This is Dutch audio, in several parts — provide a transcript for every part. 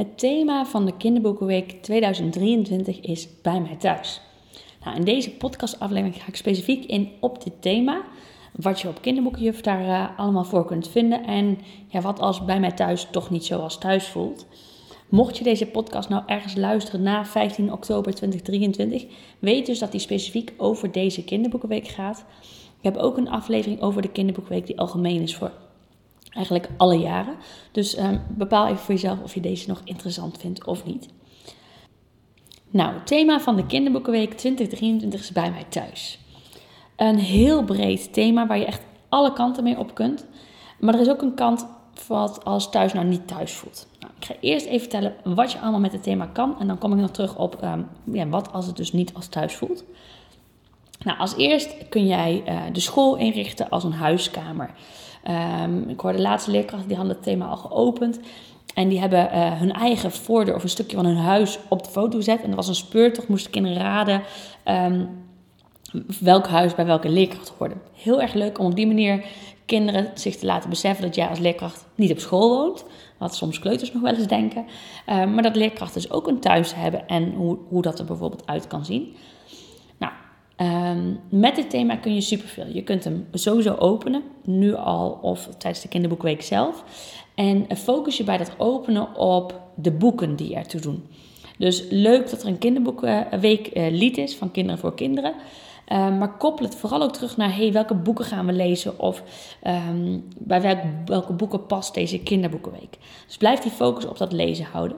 Het thema van de Kinderboekenweek 2023 is Bij mij thuis. Nou, in deze podcastaflevering ga ik specifiek in op dit thema. Wat je op Kinderboekenjuf daar uh, allemaal voor kunt vinden. En ja, wat als bij mij thuis toch niet zoals thuis voelt. Mocht je deze podcast nou ergens luisteren na 15 oktober 2023, weet dus dat die specifiek over deze Kinderboekenweek gaat. Ik heb ook een aflevering over de Kinderboekenweek die algemeen is voor eigenlijk alle jaren. Dus um, bepaal even voor jezelf of je deze nog interessant vindt of niet. Nou, het thema van de Kinderboekenweek 2023 is bij mij thuis. Een heel breed thema waar je echt alle kanten mee op kunt. Maar er is ook een kant wat als thuis nou niet thuis voelt. Nou, ik ga eerst even vertellen wat je allemaal met het thema kan. En dan kom ik nog terug op um, ja, wat als het dus niet als thuis voelt. Nou, als eerst kun jij uh, de school inrichten als een huiskamer. Um, ik hoorde de laatste leerkrachten, die hadden het thema al geopend. En die hebben uh, hun eigen voordeur of een stukje van hun huis op de foto gezet. En er was een speurtocht, moesten kinderen raden um, welk huis bij welke leerkracht hoorde. Heel erg leuk om op die manier kinderen zich te laten beseffen dat jij als leerkracht niet op school woont. Wat soms kleuters nog wel eens denken. Uh, maar dat leerkrachten dus ook een thuis hebben en hoe, hoe dat er bijvoorbeeld uit kan zien. Um, met dit thema kun je superveel. Je kunt hem sowieso openen, nu al of tijdens de kinderboekweek zelf. En focus je bij dat openen op de boeken die ertoe doen. Dus leuk dat er een kinderboekenweek uh, lied is van Kinderen voor Kinderen. Uh, maar koppel het vooral ook terug naar hey, welke boeken gaan we lezen of um, bij welk, welke boeken past deze kinderboekenweek. Dus blijf die focus op dat lezen houden.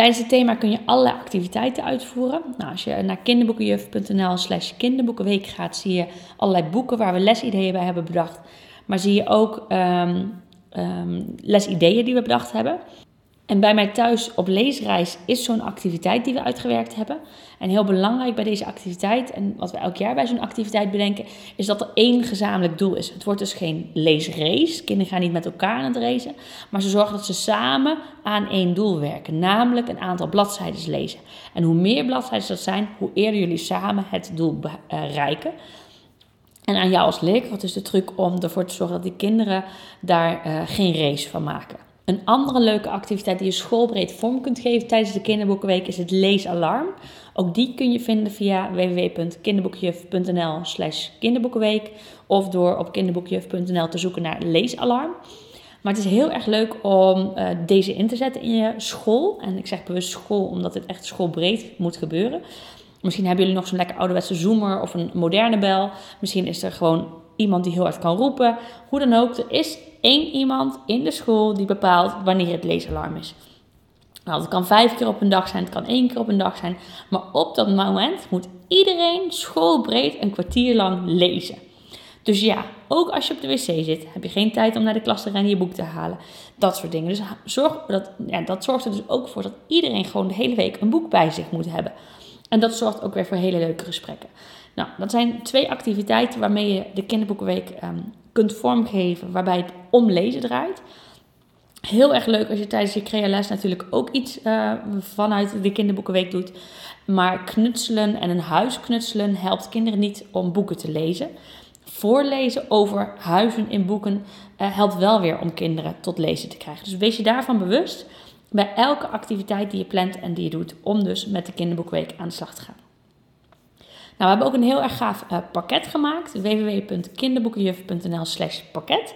Tijdens het thema kun je allerlei activiteiten uitvoeren. Nou, als je naar kinderboekenjuf.nl slash kinderboekenweek gaat, zie je allerlei boeken waar we lesideeën bij hebben bedacht. Maar zie je ook um, um, lesideeën die we bedacht hebben. En bij mij thuis op leesreis is zo'n activiteit die we uitgewerkt hebben. En heel belangrijk bij deze activiteit, en wat we elk jaar bij zo'n activiteit bedenken, is dat er één gezamenlijk doel is. Het wordt dus geen leesrace. Kinderen gaan niet met elkaar aan het racen. Maar ze zorgen dat ze samen aan één doel werken. Namelijk een aantal bladzijden lezen. En hoe meer bladzijden dat zijn, hoe eerder jullie samen het doel bereiken. En aan jou als leerkracht is de truc om ervoor te zorgen dat die kinderen daar uh, geen race van maken. Een andere leuke activiteit die je schoolbreed vorm kunt geven tijdens de kinderboekenweek is het leesalarm. Ook die kun je vinden via www.kinderboekjuf.nl slash kinderboekenweek of door op kinderboekjuf.nl te zoeken naar leesalarm. Maar het is heel erg leuk om uh, deze in te zetten in je school. En ik zeg bewust school omdat het echt schoolbreed moet gebeuren. Misschien hebben jullie nog zo'n lekker ouderwetse zoomer of een moderne bel. Misschien is er gewoon iemand die heel hard kan roepen. Hoe dan ook, er is één iemand in de school die bepaalt wanneer het leesalarm is. Nou, het kan vijf keer op een dag zijn, het kan één keer op een dag zijn. Maar op dat moment moet iedereen schoolbreed een kwartier lang lezen. Dus ja, ook als je op de wc zit, heb je geen tijd om naar de klas te rennen je boek te halen. Dat soort dingen. Dus zorg, dat, ja, dat zorgt er dus ook voor dat iedereen gewoon de hele week een boek bij zich moet hebben. En dat zorgt ook weer voor hele leuke gesprekken. Nou, dat zijn twee activiteiten waarmee je de kinderboekenweek um, vormgeven, waarbij het om lezen draait. Heel erg leuk als je tijdens je crea natuurlijk ook iets uh, vanuit de kinderboekenweek doet. Maar knutselen en een huis knutselen helpt kinderen niet om boeken te lezen. Voorlezen over huizen in boeken uh, helpt wel weer om kinderen tot lezen te krijgen. Dus wees je daarvan bewust bij elke activiteit die je plant en die je doet om dus met de kinderboekweek aan de slag te gaan. Nou, we hebben ook een heel erg gaaf uh, pakket gemaakt. www.kinderboekenjuf.nl slash pakket.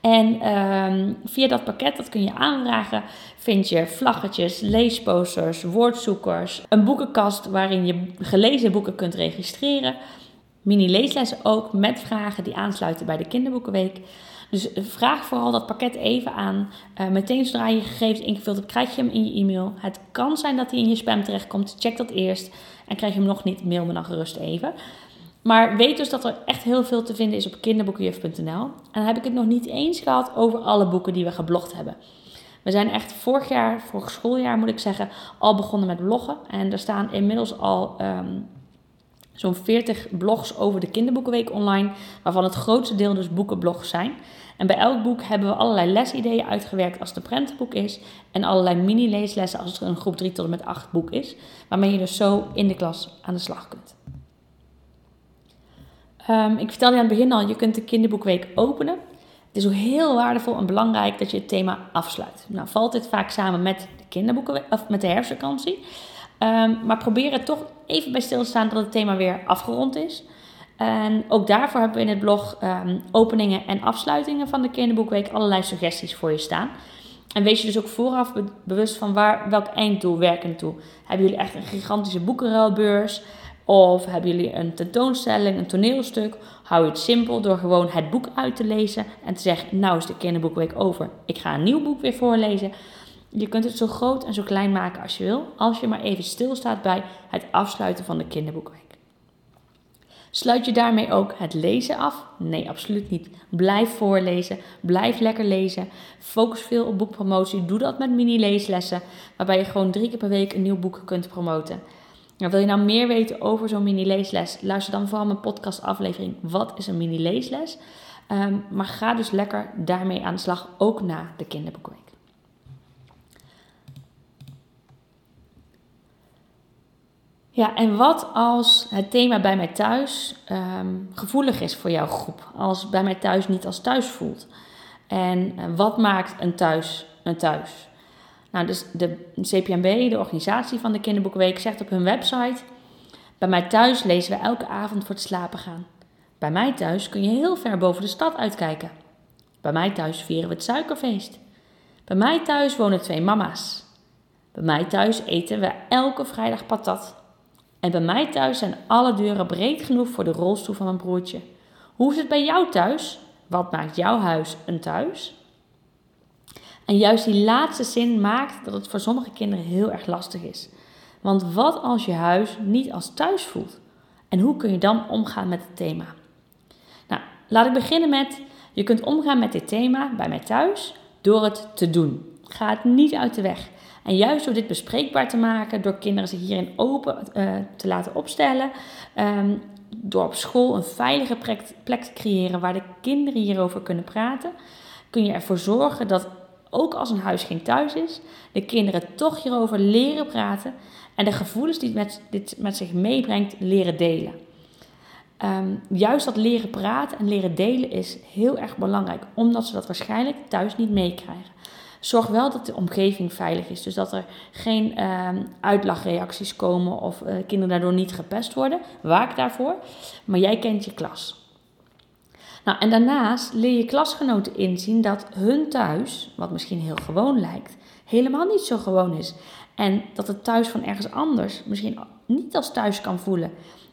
En um, via dat pakket, dat kun je aanvragen, vind je vlaggetjes, leesposters, woordzoekers, een boekenkast waarin je gelezen boeken kunt registreren, mini-leeslessen ook met vragen die aansluiten bij de kinderboekenweek. Dus vraag vooral dat pakket even aan. Uh, meteen zodra je gegevens ingevuld hebt, krijg je hem in je e-mail. Het kan zijn dat hij in je spam terechtkomt. Check dat eerst. En krijg je hem nog niet, mail me dan gerust even. Maar weet dus dat er echt heel veel te vinden is op kinderboekenjuf.nl. En dan heb ik het nog niet eens gehad over alle boeken die we geblogd hebben. We zijn echt vorig jaar, vorig schooljaar moet ik zeggen, al begonnen met bloggen. En er staan inmiddels al um, zo'n 40 blogs over de kinderboekenweek online, waarvan het grootste deel dus boekenblogs zijn. En bij elk boek hebben we allerlei lesideeën uitgewerkt als het een prentenboek is. En allerlei mini-leeslessen als het een groep 3 tot en met 8 boek is. Waarmee je dus zo in de klas aan de slag kunt. Um, ik vertelde aan het begin al, je kunt de kinderboekweek openen. Het is ook heel waardevol en belangrijk dat je het thema afsluit. Nou valt dit vaak samen met de kinderboeken of met de herfstvakantie. Um, maar probeer er toch even bij stil te staan dat het thema weer afgerond is. En ook daarvoor hebben we in het blog um, openingen en afsluitingen van de kinderboekweek allerlei suggesties voor je staan. En wees je dus ook vooraf bewust van waar, welk einddoel werken naartoe. Hebben jullie echt een gigantische boekenruilbeurs? Of hebben jullie een tentoonstelling, een toneelstuk? Hou het simpel door gewoon het boek uit te lezen en te zeggen: Nou is de kinderboekweek over. Ik ga een nieuw boek weer voorlezen. Je kunt het zo groot en zo klein maken als je wil, als je maar even stilstaat bij het afsluiten van de kinderboekweek. Sluit je daarmee ook het lezen af? Nee, absoluut niet. Blijf voorlezen, blijf lekker lezen. Focus veel op boekpromotie. Doe dat met mini-leeslessen, waarbij je gewoon drie keer per week een nieuw boek kunt promoten. Wil je nou meer weten over zo'n mini-leesles? Luister dan vooral mijn podcastaflevering Wat is een mini-leesles? Um, maar ga dus lekker daarmee aan de slag, ook na de kinderboekweek. Ja, en wat als het thema bij mij thuis um, gevoelig is voor jouw groep? Als bij mij thuis niet als thuis voelt? En uh, wat maakt een thuis een thuis? Nou, dus de CPMB, de organisatie van de Kinderboekenweek, zegt op hun website: Bij mij thuis lezen we elke avond voor het slapen gaan. Bij mij thuis kun je heel ver boven de stad uitkijken. Bij mij thuis vieren we het suikerfeest. Bij mij thuis wonen twee mama's. Bij mij thuis eten we elke vrijdag patat. En bij mij thuis zijn alle deuren breed genoeg voor de rolstoel van mijn broertje. Hoe is het bij jou thuis? Wat maakt jouw huis een thuis? En juist die laatste zin maakt dat het voor sommige kinderen heel erg lastig is. Want wat als je huis niet als thuis voelt? En hoe kun je dan omgaan met het thema? Nou, laat ik beginnen met: je kunt omgaan met dit thema bij mij thuis door het te doen. Ga het niet uit de weg. En juist door dit bespreekbaar te maken, door kinderen zich hierin open uh, te laten opstellen, um, door op school een veilige plek, te creëren waar de kinderen hierover kunnen praten, kun je ervoor zorgen dat ook als een huis geen thuis is, de kinderen toch hierover leren praten en de gevoelens die met, dit met zich meebrengt leren delen. Um, juist dat leren praten en leren delen is heel erg belangrijk, omdat ze dat waarschijnlijk thuis niet meekrijgen. Zorg wel dat de omgeving veilig is. Dus dat er geen uh, uitlachreacties komen of uh, kinderen daardoor niet gepest worden. Waak daarvoor. Maar jij kent je klas. Nou, en daarnaast leer je klasgenoten inzien dat hun thuis, wat misschien heel gewoon lijkt, helemaal niet zo gewoon is. En dat het thuis van ergens anders misschien niet als thuis kan voelen.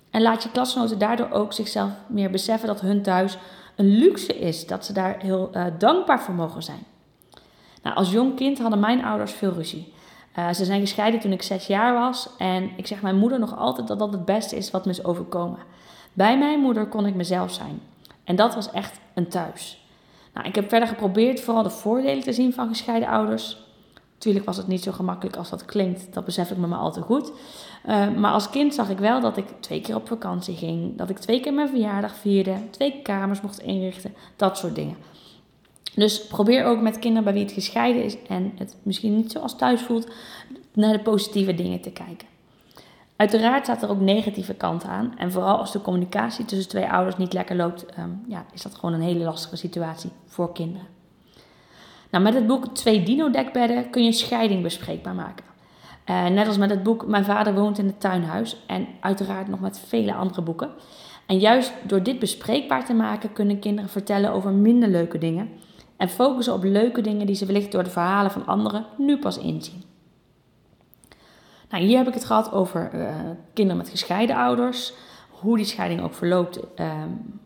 En laat je klasgenoten daardoor ook zichzelf meer beseffen dat hun thuis een luxe is. Dat ze daar heel uh, dankbaar voor mogen zijn. Nou, als jong kind hadden mijn ouders veel ruzie. Uh, ze zijn gescheiden toen ik zes jaar was. En ik zeg mijn moeder nog altijd dat dat het beste is wat me is overkomen. Bij mijn moeder kon ik mezelf zijn. En dat was echt een thuis. Nou, ik heb verder geprobeerd vooral de voordelen te zien van gescheiden ouders. Tuurlijk was het niet zo gemakkelijk als dat klinkt, dat besef ik me maar al te goed. Uh, maar als kind zag ik wel dat ik twee keer op vakantie ging, dat ik twee keer mijn verjaardag vierde, twee kamers mocht inrichten, dat soort dingen. Dus probeer ook met kinderen bij wie het gescheiden is en het misschien niet zoals thuis voelt, naar de positieve dingen te kijken. Uiteraard staat er ook negatieve kant aan. En vooral als de communicatie tussen twee ouders niet lekker loopt, um, ja, is dat gewoon een hele lastige situatie voor kinderen. Nou, met het boek Twee Dino-dekbedden kun je scheiding bespreekbaar maken. Uh, net als met het boek Mijn vader woont in het tuinhuis. En uiteraard nog met vele andere boeken. En juist door dit bespreekbaar te maken, kunnen kinderen vertellen over minder leuke dingen. En focussen op leuke dingen die ze wellicht door de verhalen van anderen nu pas inzien. Nou, hier heb ik het gehad over uh, kinderen met gescheiden ouders, hoe die scheiding ook verloopt, uh,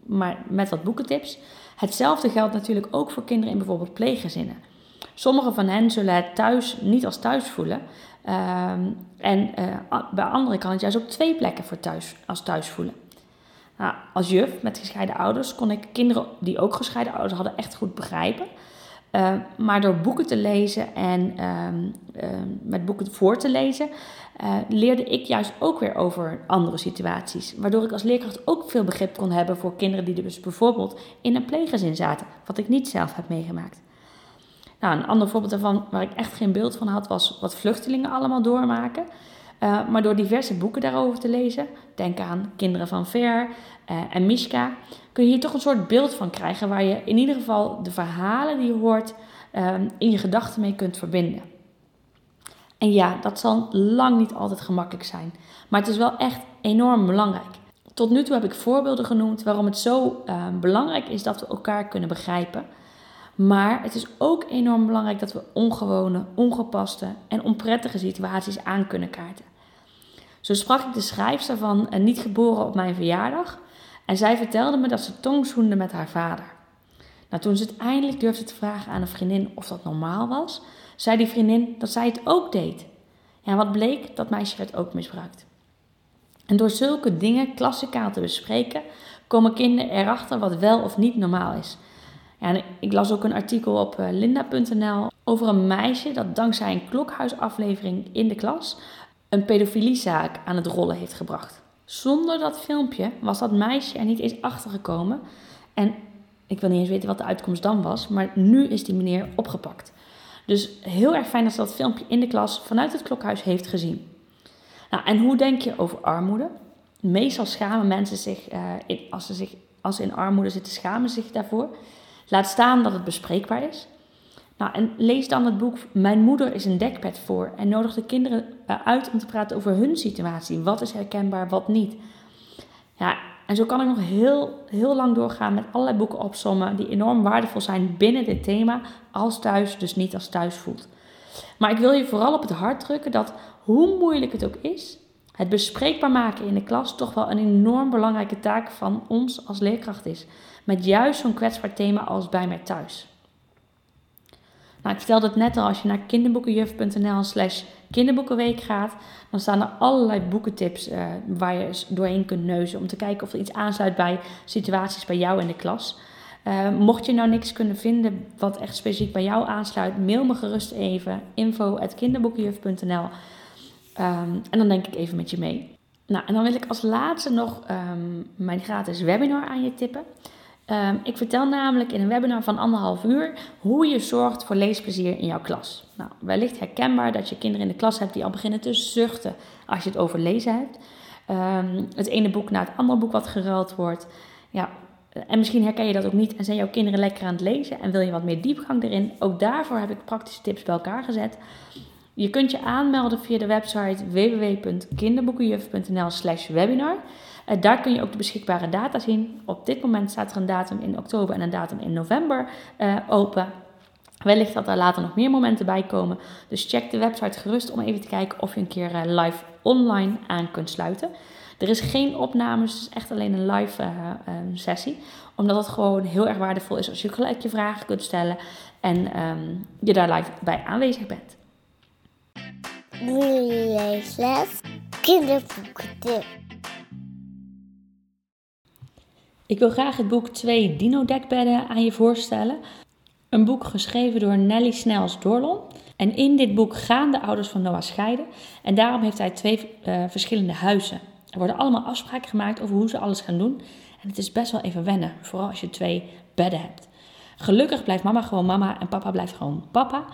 maar met wat boekentips. Hetzelfde geldt natuurlijk ook voor kinderen in bijvoorbeeld pleeggezinnen. Sommige van hen zullen het thuis niet als thuis voelen. Uh, en uh, bij anderen kan het juist ook twee plekken voor thuis als thuis voelen. Nou, als juf met gescheiden ouders kon ik kinderen die ook gescheiden ouders hadden echt goed begrijpen. Uh, maar door boeken te lezen en uh, uh, met boeken voor te lezen, eh, leerde ik juist ook weer over andere situaties. Waardoor ik als leerkracht ook veel begrip kon hebben voor kinderen die dus bijvoorbeeld in een pleeggezin zaten, wat ik niet zelf heb meegemaakt. Nou, een ander voorbeeld daarvan waar ik echt geen beeld van had, was wat vluchtelingen allemaal doormaken. Uh, maar door diverse boeken daarover te lezen, denk aan Kinderen van Ver uh, en Mishka, kun je hier toch een soort beeld van krijgen waar je in ieder geval de verhalen die je hoort uh, in je gedachten mee kunt verbinden. En ja, dat zal lang niet altijd gemakkelijk zijn, maar het is wel echt enorm belangrijk. Tot nu toe heb ik voorbeelden genoemd waarom het zo belangrijk is dat we elkaar kunnen begrijpen. Maar het is ook enorm belangrijk dat we ongewone, ongepaste en onprettige situaties aan kunnen kaarten. Zo sprak ik de schrijfster van een Niet geboren op mijn verjaardag en zij vertelde me dat ze tongzoende met haar vader. Nou, toen ze het eindelijk durfde te vragen aan een vriendin of dat normaal was, zei die vriendin dat zij het ook deed. Ja, wat bleek? Dat meisje werd ook misbruikt. En door zulke dingen klassikaal te bespreken, komen kinderen erachter wat wel of niet normaal is. Ja, ik las ook een artikel op eh, linda.nl over een meisje dat dankzij een klokhuisaflevering in de klas een pedofiliezaak aan het rollen heeft gebracht. Zonder dat filmpje was dat meisje er niet eens achter gekomen. En ik wil niet eens weten wat de uitkomst dan was, maar nu is die meneer opgepakt. Dus heel erg fijn dat ze dat filmpje in de klas vanuit het klokhuis heeft gezien. Nou, en hoe denk je over armoede? Meestal schamen mensen zich, in, als, ze zich als ze in armoede zitten, schamen zich daarvoor. Laat staan dat het bespreekbaar is. Nou, en lees dan het boek Mijn moeder is een dekbed voor en nodig de kinderen eh, uit om te praten over hun situatie. Wat is herkenbaar, wat niet. Ja, en zo kan ik nog heel, heel lang doorgaan met allerlei boeken opsommen die enorm waardevol zijn binnen dit thema, als thuis, dus niet als thuis voelt. Maar ik wil je vooral op het hart drukken dat hoe moeilijk het ook is, het bespreekbaar maken in de klas toch wel een enorm belangrijke taak van ons als leerkracht is. Met juist zo'n kwetsbaar thema als bij mij thuis. Nou, ik vertelde het net al, als je naar kinderboekenjuf.nl slash kinderboekenweek gaat, dan staan er allerlei boekentips uh, waar je doorheen kunt neuzen om te kijken of er iets aansluit bij situaties bij jou in de klas. Uh, mocht je nou niks kunnen vinden wat echt specifiek bij jou aansluit, mail me gerust even info.kinderboekenjuf.nl um, ehm, en dan denk ik even met je mee. Nou, en dan wil ik als laatste nog um, mijn gratis webinar aan je tippen. Um, ik vertel namelijk in een webinar van anderhalf uur hoe je zorgt voor leesplezier in jouw klas. Nou, wellicht herkenbaar dat je kinderen in de klas hebt die al beginnen te zuchten als je het over lezen hebt. Um, het ene boek na het andere boek wat geruild wordt. Ja, en misschien herken je dat ook niet en zijn jouw kinderen lekker aan het lezen en wil je wat meer diepgang erin. Ook daarvoor heb ik praktische tips bij elkaar gezet. Je kunt je aanmelden via de website www.kinderboekenjuf.nl/slash Uh, daar kun je ook de beschikbare data zien. Op dit moment staat er een datum in oktober en een datum in november uh, open. Wellicht dat er later nog meer momenten bij komen. Dus check de website gerust om even te kijken of je een keer uh, live online aan kunt sluiten. Er is geen opnames, het is echt alleen een live um, sessie. Omdat het gewoon heel erg waardevol is als je gelijk je vragen kunt stellen en um, je daar live bij aanwezig bent. Kinderboeken. Ik wil graag het boek Twee Dino-dekbedden aan je voorstellen. Een boek geschreven door Nelly Snels Dorlon. En in dit boek gaan de ouders van Noah scheiden. En daarom heeft hij twee uh, verschillende huizen. Er worden allemaal afspraken gemaakt over hoe ze alles gaan doen. En het is best wel even wennen, vooral als je twee bedden hebt. Gelukkig blijft mama gewoon mama en papa blijft gewoon papa.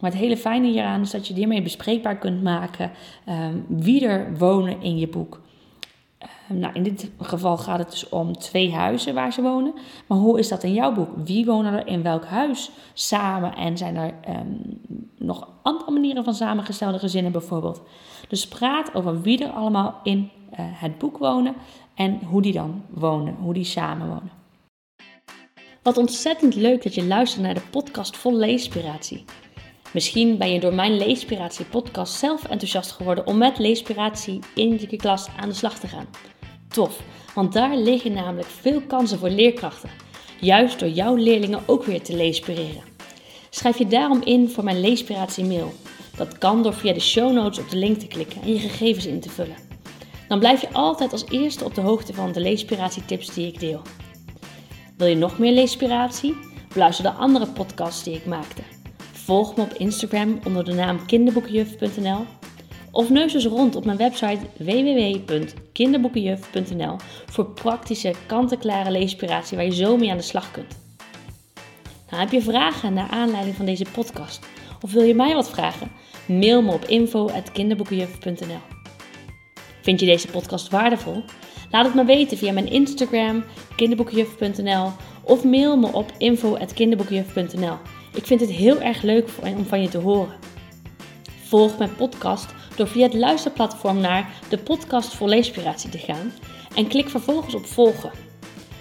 Maar het hele fijne hieraan is dat je hiermee bespreekbaar kunt maken um, wie er wonen in je boek. Ehm, nou, in dit geval gaat het dus om twee huizen waar ze wonen. Maar hoe is dat in jouw boek? Wie wonen er in welk huis samen? En zijn er um, nog andere manieren van samengestelde gezinnen bijvoorbeeld? Dus praat over wie er allemaal in uh, het boek wonen en hoe die dan wonen, hoe die samen wonen. Wat ontzettend leuk dat je luistert naar de podcast vol leespiratie. Misschien ben je door mijn Leespiratie podcast zelf enthousiast geworden om met Leespiratie in je klas aan de slag te gaan. Tof, want daar liggen namelijk veel kansen voor leerkrachten. Juist door jouw leerlingen ook weer te leespireren. Schrijf je daarom in voor mijn Leespiratie mail. Dat kan door via de show notes op de link te klikken en je gegevens in te vullen. Dan blijf je altijd als eerste op de hoogte van de Leespiratie tips die ik deel. Wil je nog meer Leespiratie? Beluister de andere podcasts die ik maakte. Volg me op Instagram onder de naam kinderboekenjuf.nl of neus eens rond op mijn website www.kinderboekenjuf.nl voor praktische, kant-en-klare leespiratie waar je zo mee aan de slag kunt. Nou, heb je vragen naar aanleiding van deze podcast of wil je mij wat vragen? Mail me op info.kinderboekenjuf.nl Vind je deze podcast waardevol? Laat het me weten via mijn Instagram, kinderboekenjuf.nl of mail me op info.kinderboekenjuf.nl. Ik vind het heel erg leuk om van je te horen. Volg mijn podcast door via het luisterplatform naar de podcast voor leespiratie te gaan en klik vervolgens op volgen.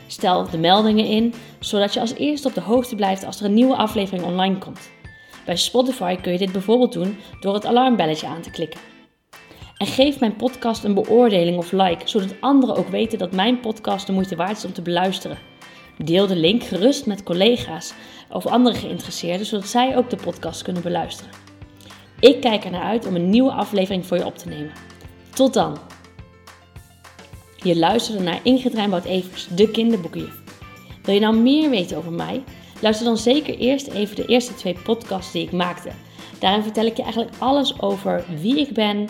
Stel de meldingen in, zodat je als eerste op de hoogte blijft als er een nieuwe aflevering online komt. Bij Spotify kun je dit bijvoorbeeld doen door het alarmbelletje aan te klikken. En geef mijn podcast een beoordeling of like, zodat anderen ook weten dat mijn podcast de moeite waard is om te beluisteren. Deel de link gerust met collega's of andere geïnteresseerden, zodat zij ook de podcast kunnen beluisteren. Ik kijk er naar uit om een nieuwe aflevering voor je op te nemen. Tot dan! Je luisterde naar Ingrid Rijnboud-Evers, de kinderboekenjuf. Wil je nou meer weten over mij? Luister dan zeker eerst even de eerste twee podcasts die ik maakte. Daarin vertel ik je eigenlijk alles over wie ik ben,